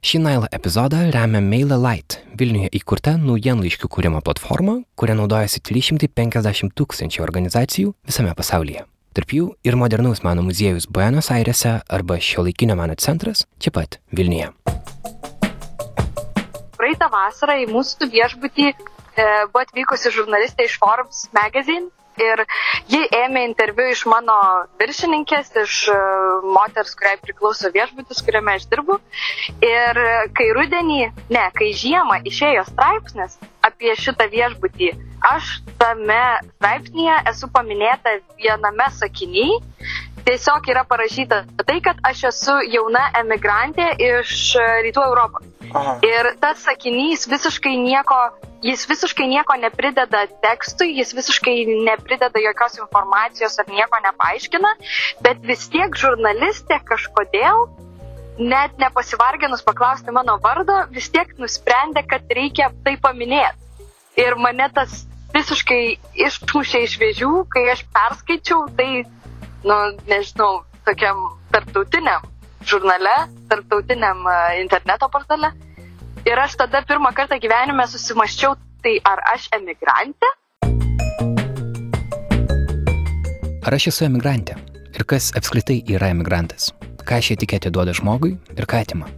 Šį Nailą epizodą remia MailerLite, Vilniuje įkurta naujienlaiškių kūrimo platforma, kuria naudojasi 350 tūkstančių organizacijų visame pasaulyje. Tarp jų ir modernaus meno muziejus Buenos Airese arba šiuolaikinio meno centras čia pat Vilniuje. Praeitą vasarą į mūsų viešbutį e, buvo atvykusi žurnalistė iš Forbes magazine ir ji ėmė interviu iš mano viršininkės, iš e, moters, kuriai priklauso viešbutis, kuriame aš dirbu. Ir kai rudenį, ne, kai žiemą išėjo straipsnis apie šitą viešbutį, aš tame straipsnėje esu paminėta viename sakinyje. Tiesiog yra parašyta tai, kad aš esu jauna emigrantė iš Rytų Europos. Aha. Ir tas sakinys visiškai nieko, jis visiškai nieko neprideda tekstui, jis visiškai neprideda jokios informacijos ar nieko nepaaiškina, bet vis tiek žurnalistė kažkodėl, net nepasivarginus paklausti mano vardo, vis tiek nusprendė, kad reikia tai paminėti. Ir mane tas visiškai išmušė iš vėžių, kai aš perskaičiau tai, nu, nežinau, tokiam tarptautiniam žurnale, tarptautiniam e, interneto portale. Ir aš tada pirmą kartą gyvenime susimaščiau, tai ar aš emigrantė? Ar aš esu emigrantė? Ir kas apskritai yra emigrantas? Ką ši etiketė duoda žmogui ir ką atima?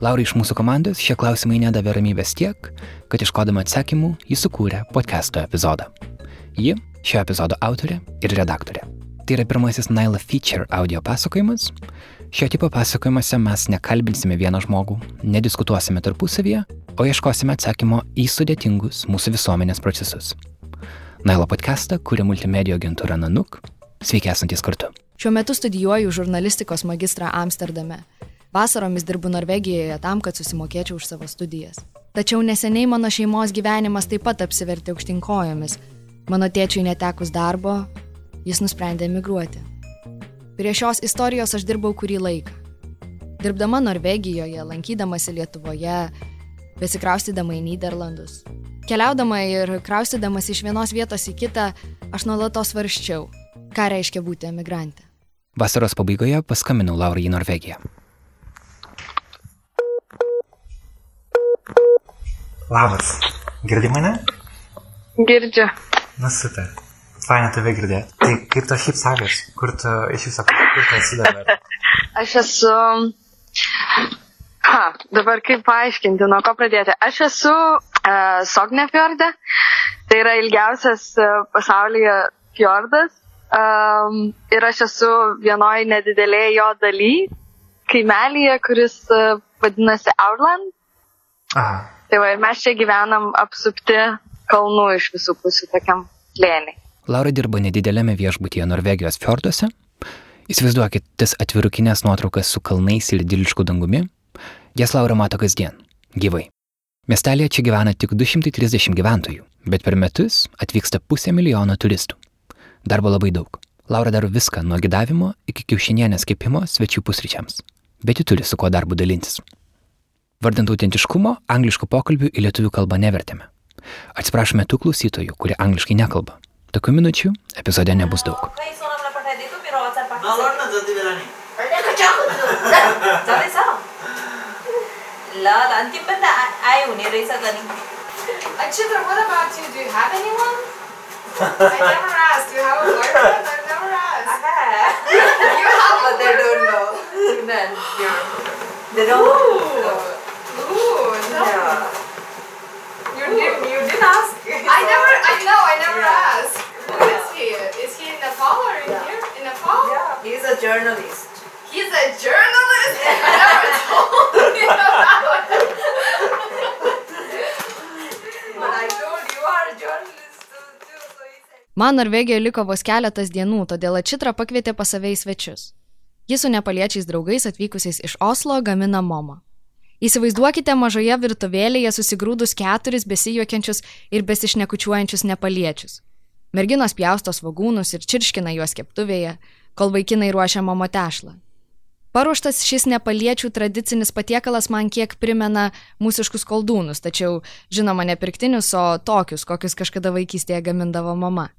Laurai iš mūsų komandos šie klausimai nedavė ramybės tiek, kad iškodama atsakymų jis sukūrė podcast'o epizodą. Ji šio epizodo autorė ir redaktorė. Tai yra pirmasis Naila Feature audio pasakojimas, Šio tipo pasakojimuose mes nekalbinsime vieną žmogų, nediskutuosime tarpusavyje, o ieškosime atsakymo į sudėtingus mūsų visuomenės procesus. Nailo podcastą kuria multimedijų agentūra Nanuk. Sveiki esantys kartu. Šiuo metu studijuoju žurnalistikos magistrą Amsterdame. Vasaromis dirbu Norvegijoje tam, kad susimokėčiau už savo studijas. Tačiau neseniai mano šeimos gyvenimas taip pat apsivertė aukštinkojomis. Mano tėčiui netekus darbo, jis nusprendė emigruoti. Prie šios istorijos aš dirbau kurį laiką. Dirbdama Norvegijoje, lankydamasi Lietuvoje, besikraustydama į Niderlandus. Keliaudama ir kraustydamas iš vienos vietos į kitą, aš nuolatos varščiau, ką reiškia būti emigrantė. Vasaros pabaigoje paskambinau Laurai į Norvegiją. Labas, girdi mane? Girdžiu. Na super faina tave girdėti. Tai kaip to šiaip sakės, kur tu iš viso, kur dabar? Aš esu... Ha, dabar kaip paaiškinti, nuo ko pradėti. Aš esu uh, Sognefjorde, tai yra ilgiausias uh, pasaulyje fjordas. Um, ir aš esu vienoje nedidelėje jo daly, kaimelyje, kuris uh, vadinasi Outland. Aha. Tai va, ir mes čia gyvenam apsupti kalnų iš visų pusių tokiam lėniai. Laura dirba nedidelėme viešbutyje Norvegijos fjorduose. Įsivaizduokit tas atvirukinės nuotraukas su kalnais ir idilišku dangumi. Jas Laura mato kasdien, gyvai. Miestelėje čia gyvena tik 230 gyventojų, bet per metus atvyksta pusė milijono turistų. Darbo labai daug. Laura daro viską nuo gydavimo iki kiaušinienės kepimo svečių pusryčiams. Bet ji turi su kuo darbu dalintis. Vardant autentiškumo, angliškų pokalbių į lietuvių kalbą nevertėme. Atsiprašome tų klausytojų, kurie angliškai nekalba. Tokių minučių epizode nebus daug. They don't know. Ooh, no. Yeah. You, did, you didn't ask. I never, I know, I never yeah. asked. Who is he? Is he in Nepal or in yeah. here? In Nepal? Yeah. He's a journalist. He's a journalist? I never told you about it. But I told you are a journalist. Man Norvegijoje liko vos keletas dienų, todėl Ačitra pakvietė pas save į svečius. Jis su nepaliečiais draugais atvykusiais iš Oslo gamina momą. Įsivaizduokite mažoje virtuvėlėje susigrūdus keturis besijuokiančius ir besišnekučiuojančius nepaliečius. Merginos pjausto svagūnus ir čirškina juos keptuvėje, kol vaikinai ruošia mamo tešlą. Paruoštas šis nepaliečių tradicinis patiekalas man kiek primena mūsiškus koldūnus, tačiau žinoma ne pirktinius, o tokius, kokius kažkada vaikystėje gamindavo mama.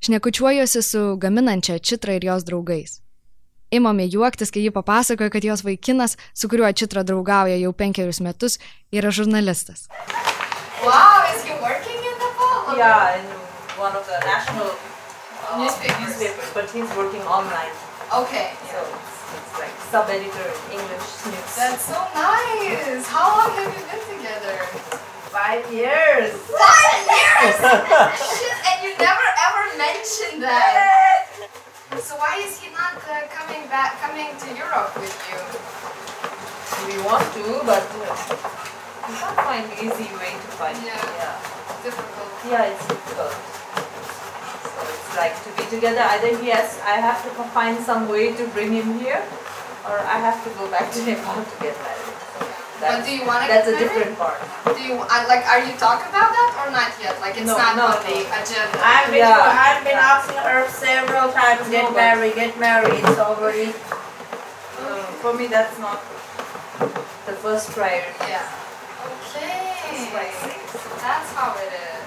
Šnekučiuojuosi su gaminančia Čitra ir jos draugais. Imame juoktis, kai ji papasakoja, kad jos vaikinas, su kuriuo Čitra draugauja jau penkerius metus, yra žurnalistas. Wow, is he working in Nepal? Yeah, in one of the national uh, Newspapers. newspapers, but he's working online. Okay. So it's, it's like sub-editor in English news. That's so nice. How long have you been together? five years. Five years! Shit, and you never ever mentioned that. So why is he not uh, coming back, coming to Europe with you? We want to, but uh, we can't find easy way to find. Yeah. yeah. Difficult. Yeah, it's difficult. So it's like to be together. Either he has, I have to find some way to bring him here, or I have to go back to Nepal to get married. So But do you wanna get it? That's a different part. Do you uh, like? Are you talking about that or not yet? Like it's No, not no, on the agenda. I've been, Yeah. I've been asking her several times, get No, married, get married. It's already. Uh, for me, that's not the first priority. yeah. Okay. That's how it is.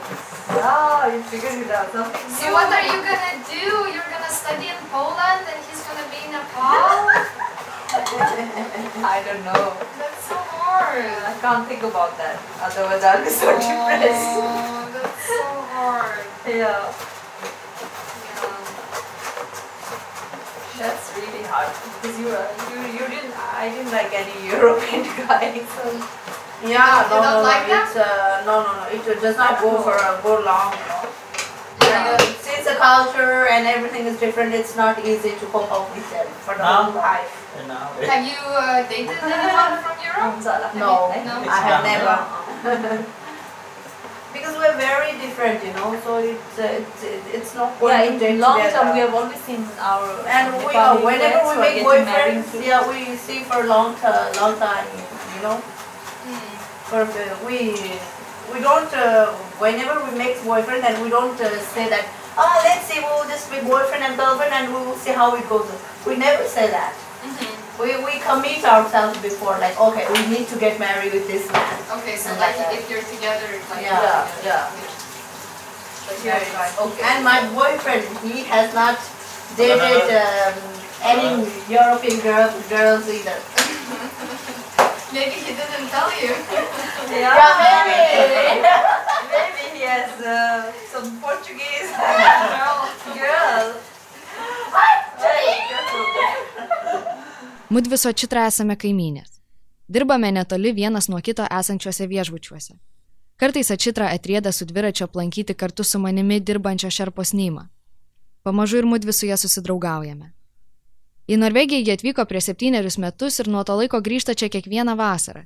Ah, you figured it out. Something So what are you gonna do? You're gonna study in Poland and he's gonna be in Nepal? I don't know. That's so hard. I can't think about that. Otherwise, I'll be so depressed. Oh, that's so hard. Yeah, Yeah. that's really hard because you were you you didn't I didn't like any European guy. So Yeah, You no, don't no, no. like? It's uh, no, no, no. It does not go for a go long. Know. Yeah. And, since the culture and everything is different, it's not easy to cope up with them for the whole life. And now Have you uh, dated anyone from Europe? No, No. I have never. because we're very different, you know. So it's uh, it's it's not yeah, going to in long together. term, we have always seen our And we Nepali are, whenever friends we who make getting married boyfriends, to- yeah, we see for a long time, long time, you know. Hmm. For uh, we we don't uh, whenever we make boyfriend and we don't uh, say that oh let's see we'll just be boyfriend and girlfriend and we will see how it goes. We never say that. Mhm. We we commit ourselves before like okay we need to get married with this man. Okay, so And like like if you're together, like Yeah, yeah, yeah. Yeah, right. Okay. And my boyfriend he has not dated um, any European girl, girls either. Maybe he didn't tell you. Yeah, Yeah, Mudvi su Čitra esame kaimynės. Dirbame netoli vienas nuo kito esančiuose viešbučiuose. Kartais Ačitra atrieda su dviračio aplankyti kartu su manimi dirbančio šerpos neimą. Pamažu ir mudvi su ją susidraugaujame. Į Norvegiją jie atvyko prieš septynerius metus ir nuo to laiko grįžta čia kiekvieną vasarą.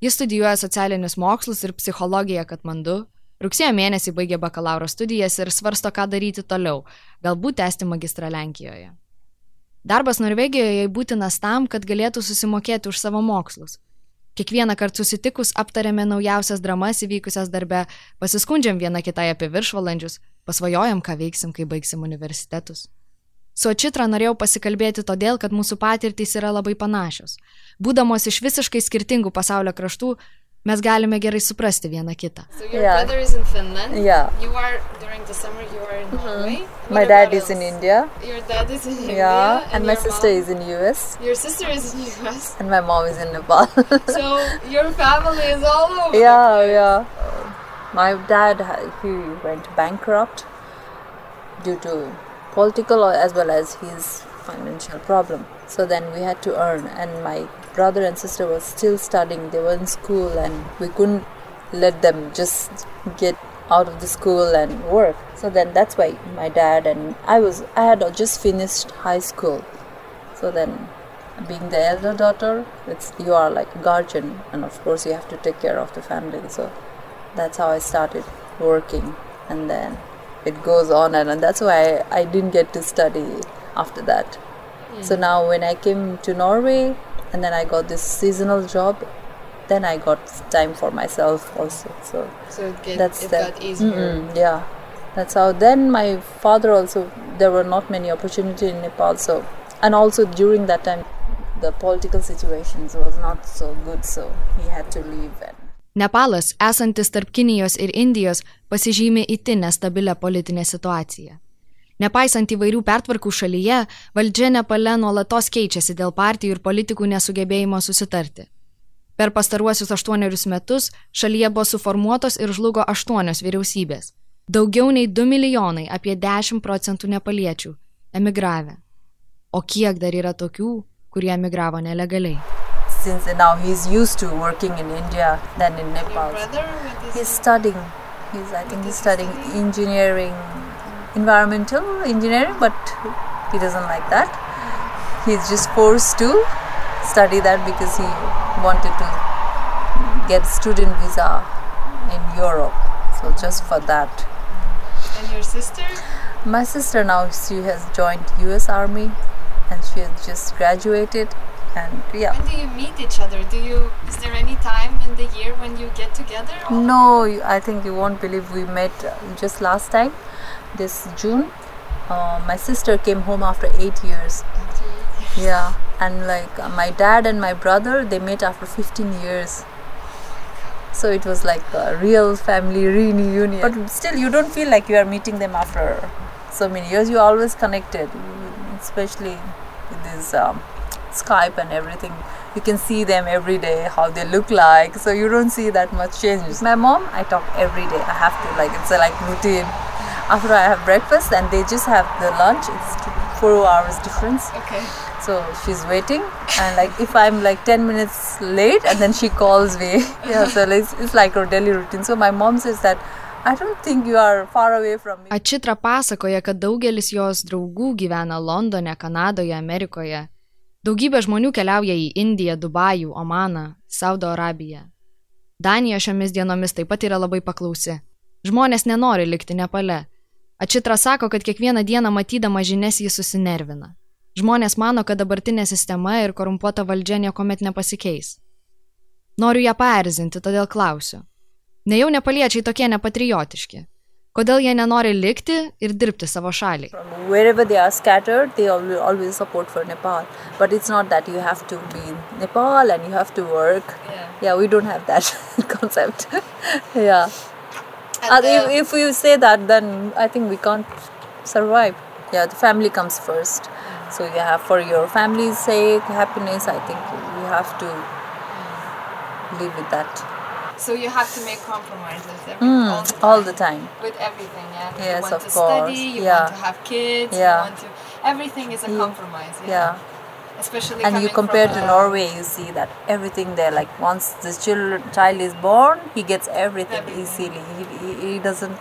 Jis studijuoja socialinius mokslus ir psichologiją Katmandu, rugsėjo mėnesį baigė bakalauro studijas ir svarsto, ką daryti toliau, galbūt tęsti magistrą Lenkijoje. Darbas Norvegijoje jai būtinas tam, kad galėtų susimokėti už savo mokslus. Kiekvieną kartą susitikus aptarėme naujausias dramas įvykusias darbe, pasiskundžiam viena kitai apie viršvalandžius, pasvajojam, ką veiksim, kai baigsim universitetus. Su Očitra norėjau pasikalbėti todėl, kad mūsų patirtys yra labai panašios. Būdamos iš visiškai skirtingų pasaulio kraštų, mes galime gerai suprasti vieną kitą. So your Yeah. brother is in Finland. Yeah. You are during the summer. You are in mm-hmm. Norway. My dad about is in? India. Your dad is in India. Yeah, and my sister mom- is in US, Your sister is in US. and my mom is in Nepal. so your family is all over. yeah, yeah. My dad he went bankrupt due to political as well as his financial problem. So then we had to earn, and my brother and sister were still studying. They were in school, and we couldn't let them just get out of the school and work. So then that's why my dad and I was I had just finished high school. So then being the elder daughter, it's you are like a guardian, and of course you have to take care of the family. So that's how I started working, and then it goes on, and, and that's why I, I didn't get to study after that. Hmm. So now when I came to Norway, and then I got this seasonal job, then I got time for myself also. So So it, get, that's it the got yeah that's how then my father also there were not many opportunity in nepal so and also during that time the political situations was not so good so he had to leave and Nepalas, esantis tarp Kinijos ir Indijos, pasižymė itin nestabilę politinę situaciją. Nepaisant įvairių pertvarkų šalyje, valdžia Nepale nuolatos keičiasi dėl partijų ir politikų nesugebėjimo susitarti. Per pastaruosius aštuonerius metus šalyje buvo suformuotos ir žlugo aštuonios vyriausybės. Daugiau nei 2 milijonai, apie 10 procentų nepaliečių, emigravę. O kiek dar yra tokių, kurie emigravo nelegaliai? Since now he's used to working in India than in Nepal. He's studying. He's I think he's studying engineering, environmental engineering, but he doesn't like that. He's just forced to study that because he wanted to get student visa in Europe. So just for that. And your sister? My sister now she has joined US Army and she has just graduated and yeah. When do you meet each other? Do you is there any time in the year when you get together? or- No, I think you won't believe we met just last time, this June. Uh, my sister came home after eight years. Yeah, and like uh, my dad and my brother, they met after 15 years. So it was like a real family reunion. But still, you don't feel like you are meeting them after so many years. You're always connected, especially with this um, Skype and everything. You can see them every day, how they look like. So you don't see that much changes. My mom, I talk every day. I have to like it's a like routine. After I have breakfast and they just have the lunch. It's two, four hours difference. Okay. So she's waiting, and like if I'm like 10 minutes late, and then she calls me. yeah, so it's, it's like her daily routine. So my mom says that I don't think you are far away from me. Ačitra pasakoja, kad daugelis jos draugų gyvena Londone, Kanadoje, Amerikoje. Daugybė žmonių keliauja į Indiją, Dubajų, Omaną, Saudo Arabiją. Danija šiomis dienomis taip pat yra labai paklausi. Žmonės nenori likti Nepale. Ačitra sako, kad kiekvieną dieną matydama žinias jis susinervina. Žmonės mano, kad dabartinė sistema ir korumpuota valdžia niekuomet nepasikeis. Noriu ją paerzinti, todėl klausiu. Nejau nepaliečiai tokie nepatriotiški. Kodėl jie nenori likti ir dirbti savo šaliai? Scattered, Nepal. But it's not that you have to be in Nepal and you have to work. Yeah. Yeah, we don't have that concept. yeah. And, uh, if, if we say that, then I think we can't survive. Yeah, the family comes first. So you have for your family's sake, happiness. I think you have to live with that so you have to make compromises every, Mm, all, the all the time. time. with everything. Yeah. you Yes, want of to course. study. You Yeah. want to have kids. Yeah. You want to. Everything is a compromise. Yeah. Yeah. Especially And you compare to Norway, you see that everything there, like once the child is born, he gets everything, Everything. easily. He, he, he doesn't,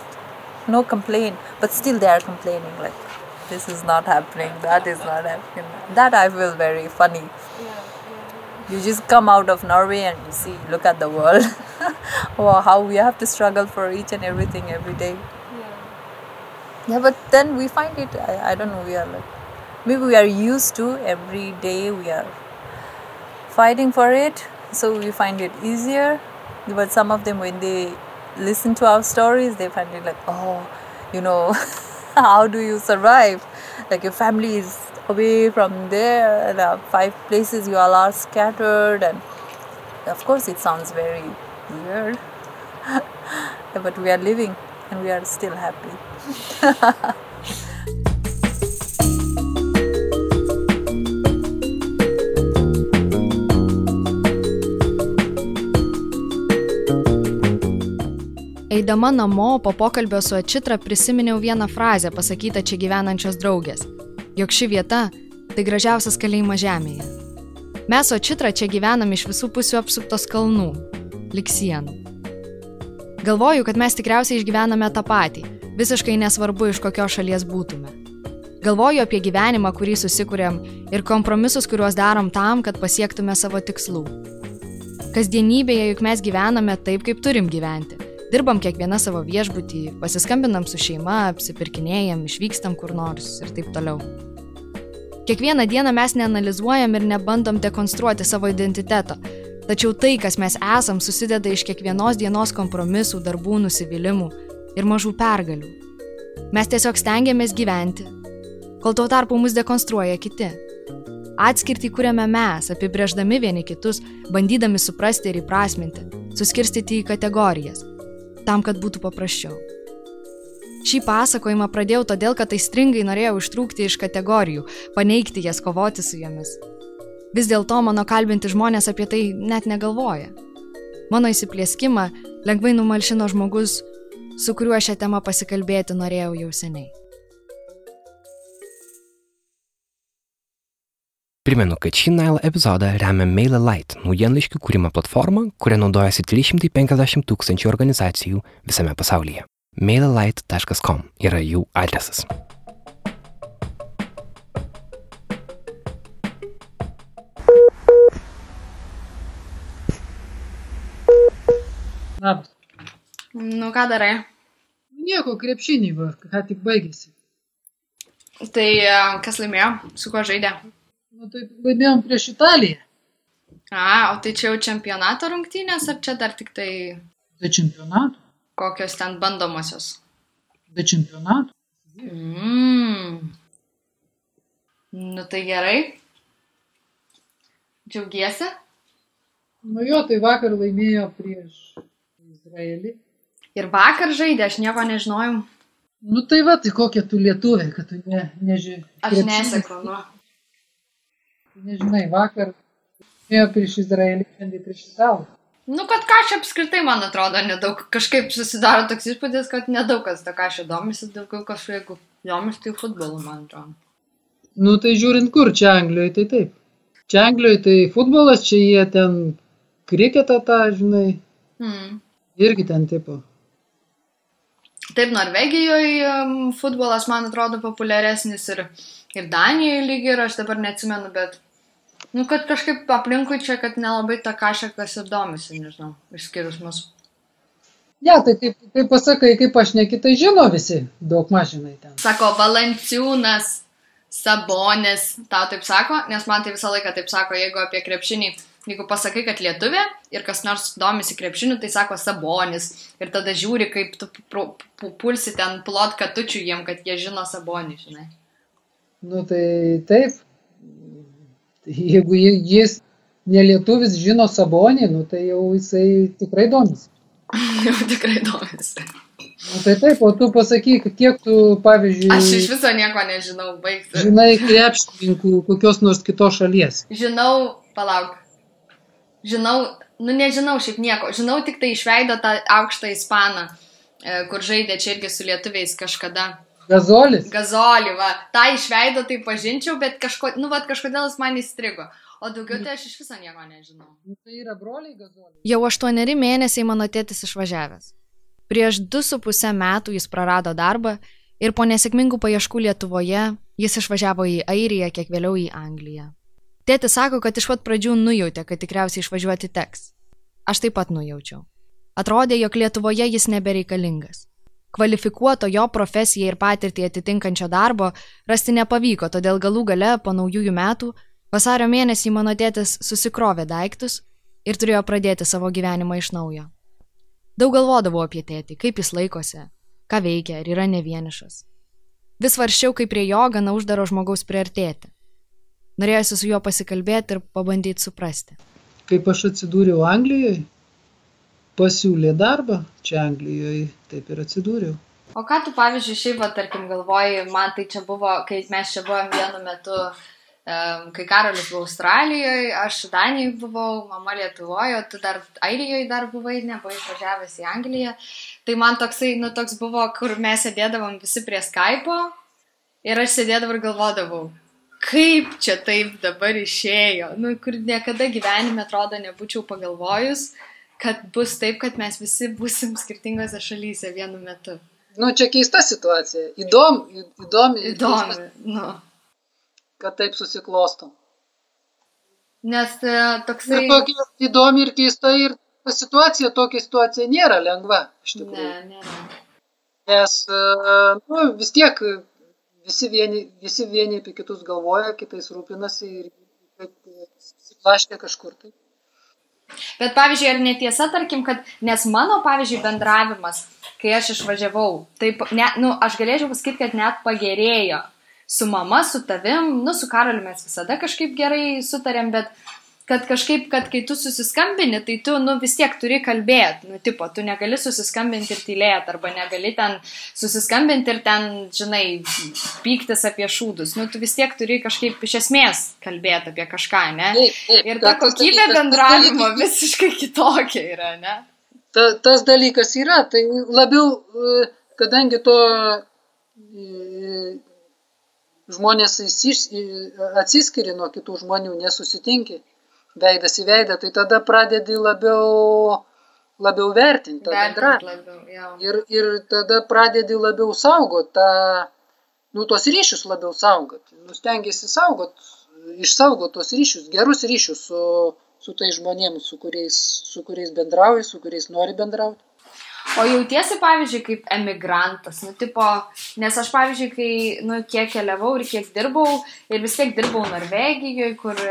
no complaint, but still they are complaining like, this is not happening, that is not happening. That I feel very funny. yeah, yeah. You just come out of Norway and you see, look at the world. wow, how we have to struggle for each and everything every day. yeah, Yeah, but then we find it, I, I don't know, we are like, maybe we are used to every day we are fighting for it, so we find it easier. But some of them, when they listen to our stories, they find it like, oh, you know, how do you survive? Like your family is away from there, uh, five places you all are scattered, and of course it sounds very weird. but we are living and we are still happy. Eidama namo po pokalbio su Ačitra prisiminiau vieną frazę pasakytą čia gyvenančios draugės, jog ši vieta - tai gražiausias kalėjimas žemėje. Mes Ačitra čia gyvenam iš visų pusių apsuptos kalnų, lik sienų. Galvoju, kad mes tikriausiai išgyvename tą patį, visiškai nesvarbu iš kokios šalies būtume. Galvoju apie gyvenimą, kurį susikūrėm ir kompromisus, kuriuos darom tam, kad pasiektume savo tikslų. Kasdienybėje juk mes gyvename taip, kaip turim gyventi. Dirbam kiekvieną savo viešbutį, pasiskambinam su šeima, apsipirkinėjam, išvykstam kur nors ir taip toliau. Kiekvieną dieną mes neanalizuojam ir nebandom dekonstruoti savo identiteto, tačiau tai, kas mes esam, susideda iš kiekvienos dienos kompromisų, darbų, nusivylimų ir mažų pergalių. Mes tiesiog stengiamės gyventi, kol tuo tarpu mus dekonstruoja kiti. Atskirtį kuriame mes, apibrėždami vieni kitus, bandydami suprasti ir įprasminti, suskirstyti į kategorijas, tam, kad būtų paprasčiau. Šį pasakojimą pradėjau todėl, kad aistringai norėjau ištrūkti iš kategorijų, paneigti jas, kovoti su jomis. Vis dėlto mano kalbinti žmonės apie tai net negalvoja. Mano įsiplėskimą lengvai numalšino žmogus, su kuriuo šią temą pasikalbėti norėjau jau seniai. Primenu, kad šį Nile epizodą remia MailerLite naujienlaiškių kūrimo platforma, kuria naudojasi 350 tūkstančių organizacijų visame pasaulyje mailerlight.com yra jų adresas. Labas. Nu, ką darai? Nieko, krepšinį va, ką tik baigėsi. Tai e, kas laimėjo? Su kuo žaidė? Nu, tai laimėjom prieš Italiją. A, o tai čia jau čempionato rungtynės, ar čia dar tik tai Be čempionato. kokios ten bandomosios? Be čempionato. Mm. Nu tai gerai. Džiaugiesi? Nu jo, tai vakar laimėjo prieš Izraelį. Ir vakar žaidė, aš nieko nežinojau. Nu tai va, tai kokia tu lietuvė, kad tu ne, neži... Aš neseku, nu. Nežinai, vakar laimėjo prieš Izraelį, šiandien prieš Italą. Nu, kad kažkaip apskritai, man atrodo, nedaug. Kažkaip susidaro toks įspūdis, kad nedaug kas tą kažkaip domisi, daugiau kažkaip, jeigu domisi, tai futbolu, man atrodo. Nu tai žiūrint kur, čia Anglijoje tai taip. Čia Anglijoje tai futbolas, čia jie ten kriketą tą, žinai, Hmm. irgi ten tipo. Taip, Norvegijoje um, futbolas, man atrodo, populiaresnis ir, ir Danijoje lygiai ir aš dabar neatsimenu, bet, nu, kad kažkaip aplinkui čia, kad nelabai tą kažką kas ir domisi, nežinau, išskyrus mus. Ne, tai kaip, kaip pasakai, kaip aš nekitai žino visi, daug mažinai ten. Sako, Valanciūnas, Sabonis, tau taip sako, nes man tai visą laiką taip sako, jeigu apie krepšinį, jeigu pasakai, kad lietuvė ir kas nors domisi krepšiniu, tai sako Sabonis. Ir tada žiūri, kaip tu pu- pu- pulsi ten plot katučių jiem, kad jie žino Sabonį, žinai. Nu tai taip. Jeigu ji- jis nelietuvis žino Sabonį, nu tai jau jisai tikrai domisi. Jau tikrai domisi. Nu tai taip, o tu pasakyk, kiek tu, pavyzdžiui, Aš iš viso nieko nežinau, baigti. žinai krepšininkų kokios nors kitos šalies. Žinau, palauk. Žinau, nu nežinau šiaip nieko. Žinau tik tai išveido tą aukštą ispaną, e, kur žaidė čia irgi su lietuviais kažkada. Gazolis? Gazolį, va. Ta išveido tai pažinčiau, bet kažko, nu, va, kažkodėl jis man įstrigo. O daugiau tai aš iš viso nieko nežinau. Nu, tai yra broliai Gazolis. Jau aštuoneri mėnesiai mano tėtis išvažiavęs. Prieš du su pusę metų jis prarado darbą ir po nesėkmingų paieškų Lietuvoje jis išvažiavo į Airiją, kiek vėliau į Angliją. Tėtis sako, kad iš pat pradžių nujautė, kad tikriausiai išvažiuoti teks. Aš taip pat nujaučiau. Atrodė, jog Lietuvoje jis nebereikalingas. Kvalifikuoto jo profesiją ir patirtį atitinkančio darbo rasti nepavyko, todėl galų gale po naujųjų metų vasario mėnesį mano tėtis susikrovė daiktus ir turėjo pradėti savo gyvenimą iš naujo. Daug galvodavau apie tėtį, kaip jis laikosi, ką veikia, ar yra ne vienišas. Vis varščiau, kaip prie jo gana uždaro žmogaus priartėti. Norėjusi su juo pasikalbėti ir pabandyti suprasti. Kaip aš atsidūriau Anglijoje, pasiūlė darbą čia Anglijoje, taip ir atsidūriau. O ką tu, pavyzdžiui, šiaip, va, tarkim, galvoji, man tai čia buvo, kai mes čia buvom vienu metu, um, kai Karolis buvo Australijoje, aš Danijoje buvau, mama Lietuvoje, tu dar Airijoje dar buvai, nebuvai išvažiavęs į Angliją. Tai man toksai, nu, toks buvo, kur mes sėdėdavom visi prie Skype'o ir aš sėdėdavau ir galvodavau, kaip čia taip dabar išėjo, nu, kur niekada gyvenime atrodo nebūčiau pagalvojus, kad bus taip, kad mes visi būsim skirtingose šalyse vienu metu. Nu, čia keista situacija. Įdomi, įdomi, Įdomi, nu. kad taip susiklosto. Nes e, toksai... Ir tokia įdomi ir keista ir ta situacija, tokia situacija nėra lengva, iš tikrųjų. Ne, ne. Nes, e, nu, vis tiek visi vieni, visi vieni apie kitus galvoja, kitais rūpinasi ir kaip susiplaškė kažkur tai. Bet pavyzdžiui, ar netiesa, tarkim, kad, nes mano, pavyzdžiui, bendravimas, kai aš išvažiavau, taip, ne, nu, aš galėčiau pasakyti, kad net pagerėjo. Su mama, su tavim, nu, su karaliu mes visada kažkaip gerai sutarėm, bet kad kažkaip, kad kai tu susiskambini, tai tu, nu, vis tiek turi kalbėti, nu, tipo, tu negali susiskambinti ir tylėti, arba negali ten susiskambinti ir ten, žinai, pyktis apie šūdus, nu, tu vis tiek turi kažkaip iš esmės kalbėti apie kažką, ne? Taip, taip, Ir ta kokybė bendravimo visiškai kitokia yra, ne? ta, tas dalykas yra, tai labiau, e, kadangi to e, žmonės e, atsiskiri nuo kitų žmonių, nesusitinki veidas į veidą, tai tada pradedi labiau, labiau vertinti tą bendravimą. Ir, ir tada pradedi labiau saugot tą, nu, tos ryšius labiau saugot. Nustengiasi saugot, išsaugot tos ryšius, gerus ryšius su, su tai žmonėmis, su kuriais, su kuriais bendrauji, su kuriais nori bendrauti. O jautiesi, pavyzdžiui, kaip emigrantas, nu, tipo, nes aš, pavyzdžiui, kai, nu, kiek keliavau ir kiek dirbau, ir vis tiek dirbau Norvegijoje, kur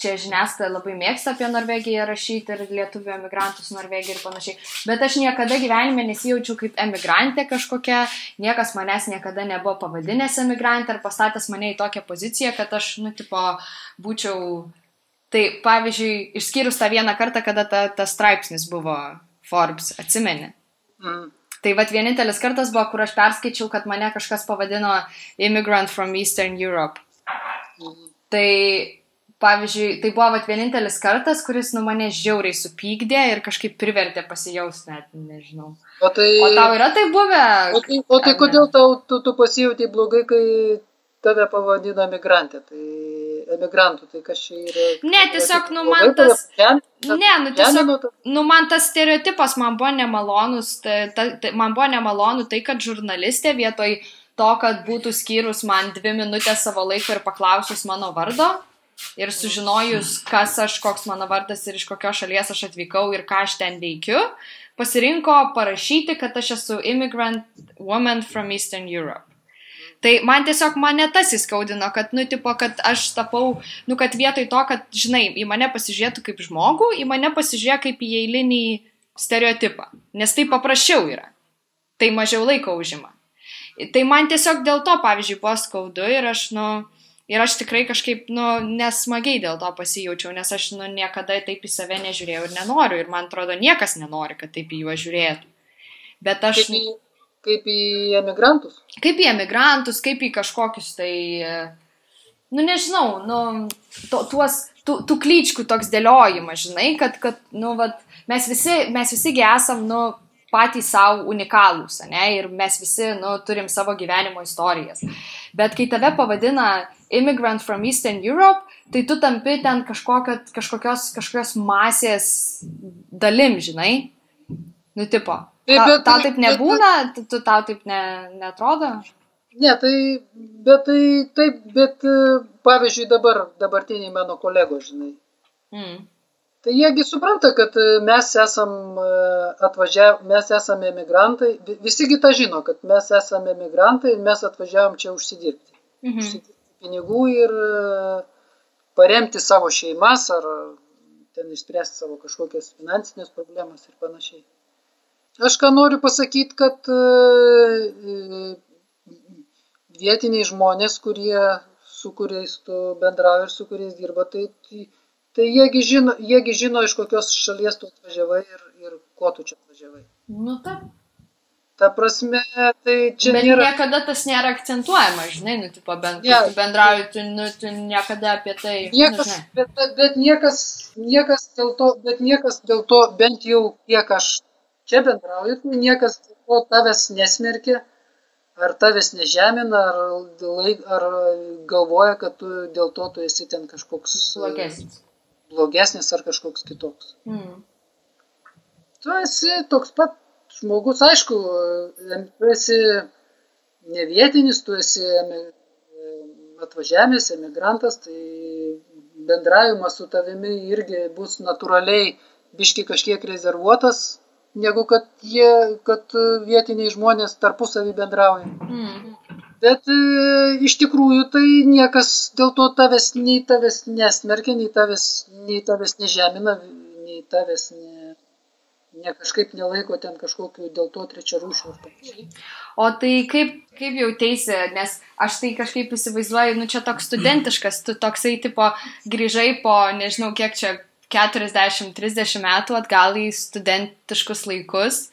čia žiniasklaida labai mėgsta apie Norvegiją rašyti ir lietuvių emigrantus Norvegiją ir panašiai, bet aš niekada gyvenime nesijaučiau kaip emigrantė kažkokia, niekas manęs niekada nebuvo pavadinęs emigrantė ar pastatęs mane į tokią poziciją, kad aš, nu, tipo, būčiau, tai, pavyzdžiui, išskyrus tą vieną kartą, kada ta, tas straipsnis buvo Forbes, atsimeni. Mm. Tai vad vienintelis kartas buvo, kur aš perskaičiau, kad mane kažkas pavadino immigrant from Eastern Europe. Tai, pavyzdžiui, tai buvo vat vienintelis kartas, kuris nu mane žiauriai supykdė ir kažkaip privertė pasijausti, net nežinau. O tai, O tau yra tai buvę? o tai, o tai kodėl tau, tu, tu pasijauti blogai, kai tave pavadino emigrantė? Tai emigrantų, tai kas čia yra? Ne, tiesiog, nu, Blogai man tas- Ne, nu tiesiog, nu man tas stereotipas man buvo nemalonus, ta, ta, ta, man buvo nemalonu tai, kad žurnalistė vietoj to, kad būtų skyrus man dvi minutės savo laiko ir paklausus mano vardo ir sužinojus, kas aš, koks mano vardas ir iš kokios šalies aš atvykau ir ką aš ten veikiu, pasirinko parašyti, kad aš esu immigrant woman from Eastern Europe. Tai man tiesiog mane tas įskaudino, kad, nu, tipo, kad aš tapau, nu, kad vietoj to, kad, žinai, į mane pasižiūrėtų kaip žmogų, į mane pasižiūrė kaip į eilinį stereotipą. Nes tai paprasčiau yra. Tai mažiau laiko užima. Tai man tiesiog dėl to, pavyzdžiui, buvo skaudu ir aš, nu, ir aš tikrai kažkaip, nu, nesmagiai dėl to pasijaučiau, nes aš, nu, niekada taip į save nežiūrėjau ir nenoriu. Ir man atrodo, niekas nenori, kad taip į juos žiūrėtų. Bet aš... Kaip į, kaip į emigrantus? kaip į emigrantus, kaip į kažkokius tai, nu nežinau, nu, to, tuos, tų, tų klyčkų toks dėliojimas, žinai, kad, kad nu, vat, mes visi, mes visigi esam, nu, patys savo unikalūs, ne, ir mes visi, nu, turim savo gyvenimo istorijas. Bet kai tave pavadina immigrant from Eastern Europe, tai tu tampi ten kažkokio, kažkokios, kažkokios masės dalim, žinai. Nu, tipo. Tai Ta, bet- tau taip bet- nebūna, tu, tu tau taip ne, netrodo? Ne, tai, bet tai taip, bet pavyzdžiui dabar, dabartiniai mano kolegos, žinai. Mm. Tai jiegi supranta, kad e, mes esam atvažiavę, mes esame emigrantai, Vi- visi kita žino, kad mes esame emigrantai ir mes atvažiavam čia užsidirbti. Mhm. Užsidirbti pinigų ir e, paremti savo šeimas ar ten išspręsti savo kažkokias finansinės problemas ir panašiai. Aš ką noriu pasakyti, kad e, e, vietiniai žmonės, kurie, su kuriais tu bendrauji ir su kuriais dirba, tai, tai, tai jiegi, žino, jiegi žino, iš kokios šalies tu atvažiavai ir, ir ko tu čia atvažiavai. Nu, taip. Ta prasme, tai čia Bet nėra. niekada tas nėra akcentuojama, žinai, nu, tipo, bent kai tu bendrauji, tu, nu, tu niekada apie tai. Niekas, nu, bet, bet, bet niekas, niekas dėl to, bet niekas dėl to, bent jau kiek aš čia bendrauju, tai niekas dėl to tavęs nesmerkia, ar tavęs nežemina, ar, laik, ar galvoja, kad tu dėl to tu esi ten kažkoks e, blogesnis. Blogesnis ar kažkoks kitoks. Mm. Tu esi toks pat žmogus, aišku, tu esi ne vietinis, tu esi atvažiavęs, emigrantas, tai bendravimas su tavimi irgi bus natūraliai biški kažkiek rezervuotas, negu kad jie, kad vietiniai žmonės tarpusavį bendrauja. Mm. Bet e, iš tikrųjų tai niekas dėl to tavęs nei tavęs nesmerkia, nei tavęs, nei tavęs nežemina, nei tavęs ne, ne kažkaip nelaiko ten kažkokiu dėl to trečia rūšių ir panašiai. O tai kaip, kaip jautėsi, nes aš tai kažkaip įsivaizduoju, nu čia toks studentiškas, tu toksai tipo grįžai po, nežinau, kiek čia 40-30 metų atgal į studentiškus laikus,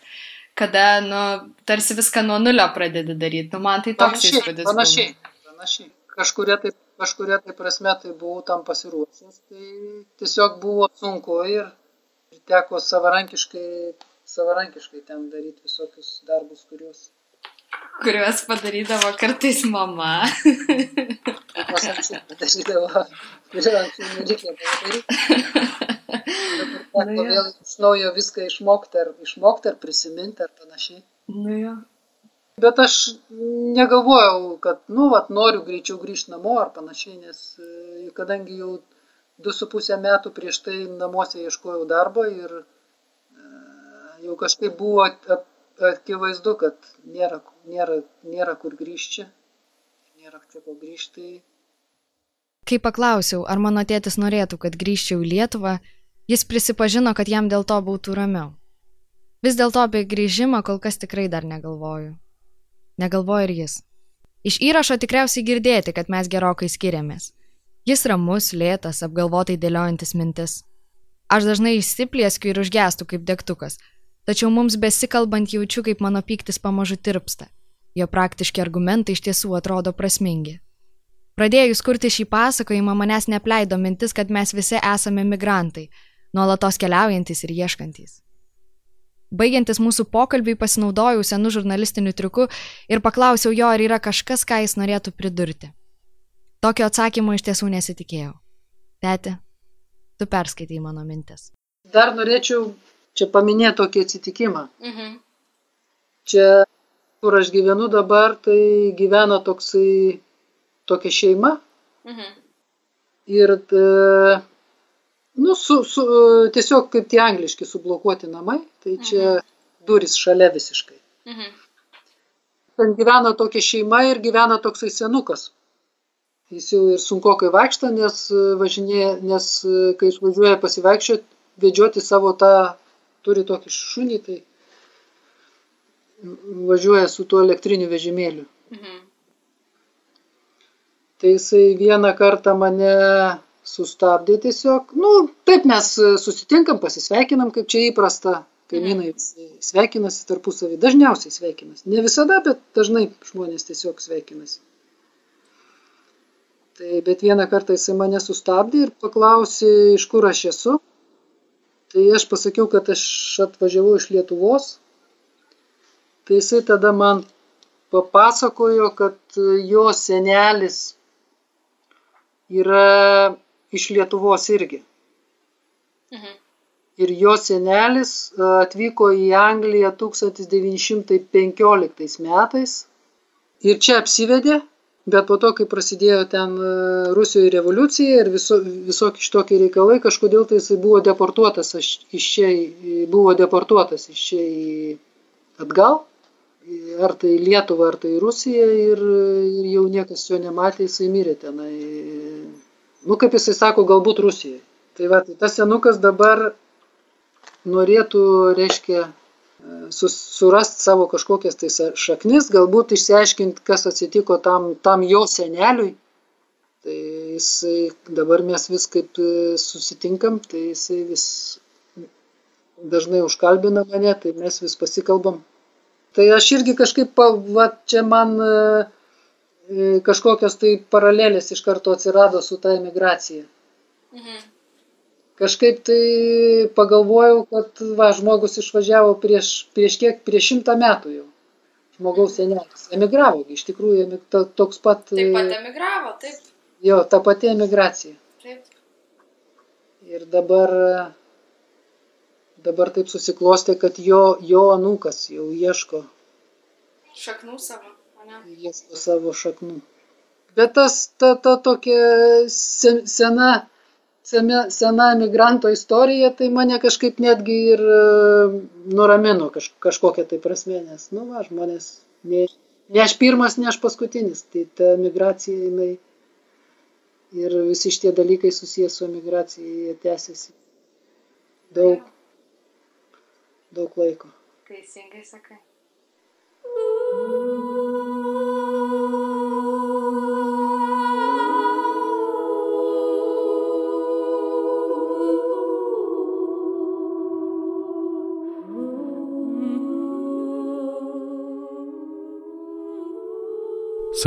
kada, nu, tarsi viską nuo nulio pradedi daryti. Nu, man tai toks Panašiai, įspūdis. panašiai, panašiai. Kažkuria tai, kažkuria tai prasme tai buvau tam pasiruošęs, tai tiesiog buvo sunku ir ir teko savarankiškai, savarankiškai ten daryti visokius darbus, kuriuos Kuriuos padarydavo kartais mama. kuriuos anksčiau padarydavo, kuriuos anksčiau nereikėjo padaryti. Dabar teko vėl iš naujo viską išmokti ar, išmokti ar prisiminti ar panašiai. nu jo. Bet aš negalvojau, kad, nu, vat, noriu greičiau grįžti namo ar panašiai, nes e, kadangi jau du su pusę metų prieš tai namuose ieškojau darbo ir e, jau kažkaip buvo akivaizdu, kad nėra, nėra, nėra kur grįžti nėra čia ko grįžti. Kai paklausiau, ar mano tėtis norėtų, kad grįžčiau į Lietuvą, jis prisipažino, kad jam dėl to būtų ramiau. Vis dėlto apie grįžimą kol kas tikrai dar negalvoju. Negalvoju ir jis. Iš įrašo tikriausiai girdėti, kad mes gerokai skiriamės. Jis ramus, lėtas, apgalvotai dėliojantis mintis. Aš dažnai išsiplieskiu ir užgestų kaip degtukas, tačiau mums besikalbant jaučiu, kaip mano pyktis pamažu tirpsta. Jo praktiški argumentai iš tiesų atrodo prasmingi. Pradėjus kurti šį pasakojimą manęs nepleido mintis, kad mes visi esame migrantai, nuolatos keliaujantis ir ieškantis. Baigiantis mūsų pokalbiui pasinaudojau senų žurnalistiniu triuku ir paklausiau jo, ar yra kažkas, ką jis norėtų pridurti. Tokio atsakymo iš tiesų nesitikėjau. Teti, tu perskaitai mano mintis. Dar norėčiau čia paminėti tokį atsitikimą. Mhm. Čia, kur aš gyvenu dabar, tai gyvena toksai, tokia šeima. Mhm. Ir, e, nu, su, su, tiesiog kaip tie angliški sublokuoti namai, tai čia duris šalia visiškai. Mhm. Ten gyvena tokia šeima ir gyvena toksai senukas. Jis jau ir sunkokai vaikšto, nes e, važinėja, nes e, kai išvažiuoja pasivaikščioti, vedžioti savo tą, turi tokį šunį, tai važiuoja su tuo elektriniu vežimėliu. Mhm. Tai jisai vieną kartą mane sustabdė tiesiog. Nu, taip mes susitinkam, pasisveikinam, kaip čia įprasta. Kaimynai visi sveikinasi tarpusavį. Dažniausiai sveikinasi. Ne visada, bet dažnai žmonės tiesiog sveikinasi. Tai bet vieną kartą jisai mane sustabdė ir paklausė, iš kur aš esu. Tai aš pasakiau, kad aš atvažiavau iš Lietuvos. Tai jisai tada man papasakojo, kad jo senelis yra iš Lietuvos irgi. Mhm. Ir jo senelis e, atvyko į Angliją 1915 metais ir čia apsivedė, bet po to, kai prasidėjo ten e, Rusijoje revoliucija ir viso, visokie šitokie reikalai, kažkodėl tai jisai buvo deportuotas aš, iš čia, buvo deportuotas iš čia atgal, ar tai į Lietuvą, ar tai į Rusiją ir, ir jau niekas jo nematė, jisai mirė tenai. Nu, kaip jisai sako, galbūt Rusijoje. Tai va, tai tas senukas dabar norėtų, reiškia, surast savo kažkokias tai šaknis, galbūt išsiaiškinti, kas atsitiko tam, tam jo seneliui. Tai jisai, dabar mes vis kaip e, susitinkam, tai jisai vis dažnai užkalbina mane, tai mes vis pasikalbam. Tai aš irgi kažkaip, va, čia man e, e, kažkokios tai paralelės iš karto atsirado su ta emigracija. Mhm. Kažkaip tai pagalvojau, kad va, žmogus išvažiavo prieš, prieš kiek, prieš šimtą metų jau. Žmogaus senelis. Emigravo, iš tikrųjų, to- toks pat, Taip pat e, emigravo, taip. jo, ta pati emigracija. Taip. Ir dabar, dabar taip susiklostė, kad jo, jo anūkas jau ieško, Šaknų savo, ne? ieško savo šaknų. Bet tas, ta, ta tokia sen, sena, sena, sena emigranto istorija, tai mane kažkaip netgi ir e, nuramino kaž, kažkokią tai prasme, nes, nu, va, žmonės, ne, ne aš pirmas, ne aš paskutinis, tai ta migracija, jinai ir visi šitie dalykai susijęs su emigracija, jie tęsiasi daug, daug laiko. Teisingai sakai.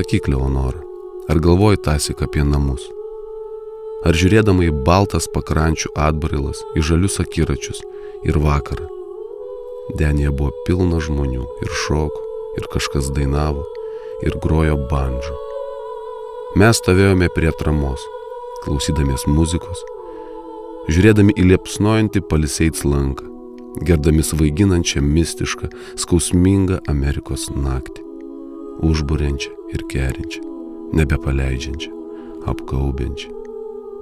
Sakyk, Leonora, ar galvoji tasik apie namus? Ar žiūrėdama į baltas pakrančių atbrailas, į žalius akiračius ir vakarą? Denėje buvo pilna žmonių ir šoko, ir kažkas dainavo, ir grojo bandžu. Mes stovėjome prie atramos, klausydamės muzikos, žiūrėdami į liepsnojantį paliseit lanką, gerdami svaiginančią, mistišką, skausmingą Amerikos naktį užburiančią ir kerinčią, nebepaleidžiančią, apgaubiančią,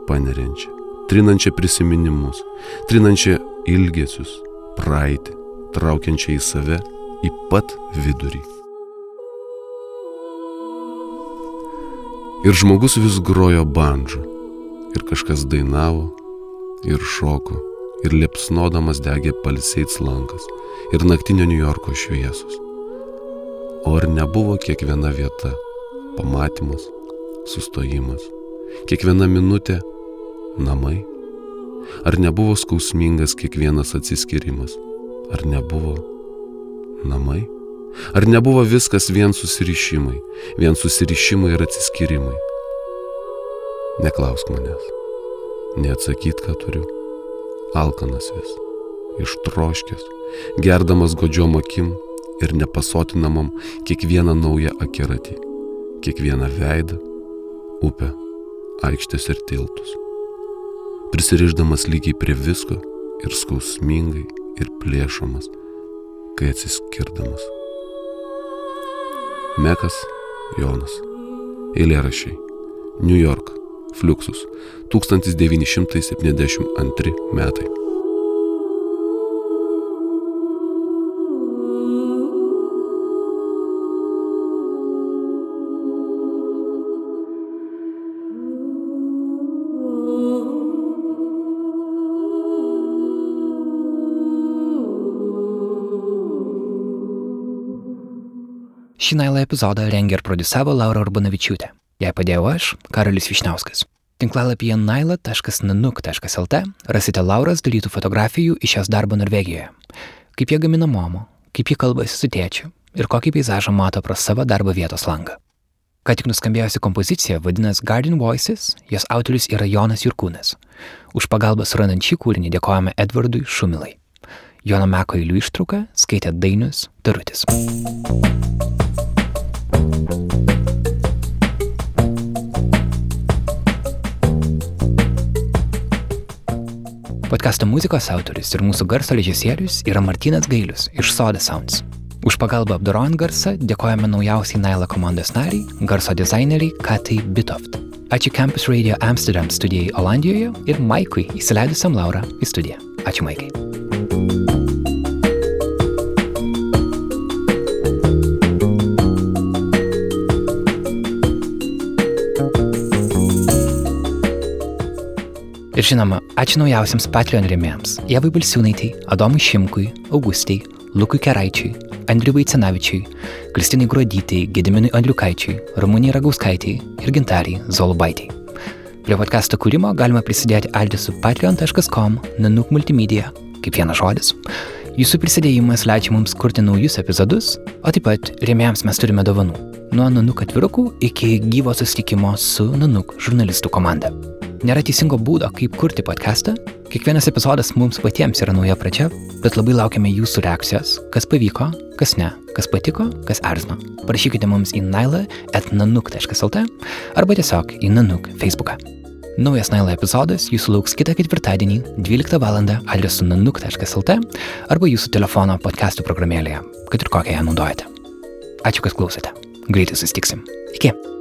paneriančią, trinančią prisiminimus, trinančią ilgesius, praeitį, traukiančią į save į pat vidurį. Ir žmogus vis grojo bandžu, ir kažkas dainavo, ir šoko, ir liepsnodamas degė palseits lankas, ir naktinio New Yorko šviesos. O ar nebuvo kiekviena vieta, pamatymas, sustojimas, kiekviena minutė namai? Ar nebuvo skausmingas kiekvienas atsiskirimas? Ar nebuvo namai? Ar nebuvo viskas vien susirišimai, vien susirišimai ir atsiskyrimai? Neklausk manęs, neatsakyt, ką turiu. Alkanas vis, ištroškęs, gerdamas godžiom akim, ir nepasotinamam kiekvieną naują akiratį, kiekvieną veidą, upę, aikštės ir tiltus. Prisiriždamas lygiai prie visko ir skausmingai ir plėšomas, kai atsiskirdamas. Mekas Jonas. Eilėrašiai. New York. Fluxus. 1972 metai. Šį nailą epizodą rengė ir produsavo Laura Urbanavičiūtė. Jai padėjau aš, Karolis Višniauskas. Tinklalapyje naila.nanuk.lt rasite Lauros dalytų fotografijų iš jos darbo Norvegijoje. Kaip jie gamina momo, kaip jie kalbasi su tėčiu ir kokį peizažą mato pro savo darbo vietos langą. Ką tik nuskambėjusi kompozicija vadinasi Garden Voices, jos autorius yra Jonas Jurkūnas. Už pagalbą surandant šį kūrinį dėkojame Edvardui Šumilai. Jono Meko eilių ištrauką skaitė Dainius Tarutis. Podkasto muzikos autorius ir mūsų garso režisierius yra Martinas Gailius iš Soda Sounds. Už pagalbą apdorojant garsą dėkojame naujausiai Naila komandos nariai, garso dizaineriai Katai Bitoft. Ačiū Campus Radio Amsterdam studijai Olandijoje ir Maikui įsileidusiam Laurą į studiją. Ačiū Maikai. Ir žinoma, ačiū naujausiams Patreon rėmėjams - Jevai Balsiūnaitai, Adomui Šimkui, Augustai, Lukui Keraičiui, Andriui Vaicenavičiui, Kristinai Gruodytai, Gediminui Andriukaičiui, Ramūniai Ragauskaitai ir Gintariai Zolubaitai. Prie podkasto kūrimo galima prisidėti adresu patreon.com nanuk multimedia, kaip vienas žodis. Jūsų prisidėjimas leidžia mums kurti naujus epizodus, o taip pat rėmėjams mes turime dovanų. Nuo Nanuk atvirukų iki gyvo susitikimo su Nanuk žurnalistų komanda. Nėra teisingo būdo, kaip kurti podcastą. Kiekvienas epizodas mums patiems yra nauja pradžia, bet labai laukiame jūsų reakcijos, kas pavyko, kas ne, kas patiko, kas erzino. Parašykite mums į naila.nanuk.lt arba tiesiog į nanuk Facebooką. Naujas Naila epizodas jūsų lauks kitą ketvirtadienį 12 val. adresu nanuk.lt arba jūsų telefono podcastų programėlėje, kad ir kokią ją naudojate. Ačiū, kad klausote. Greitai susitiksim. Iki.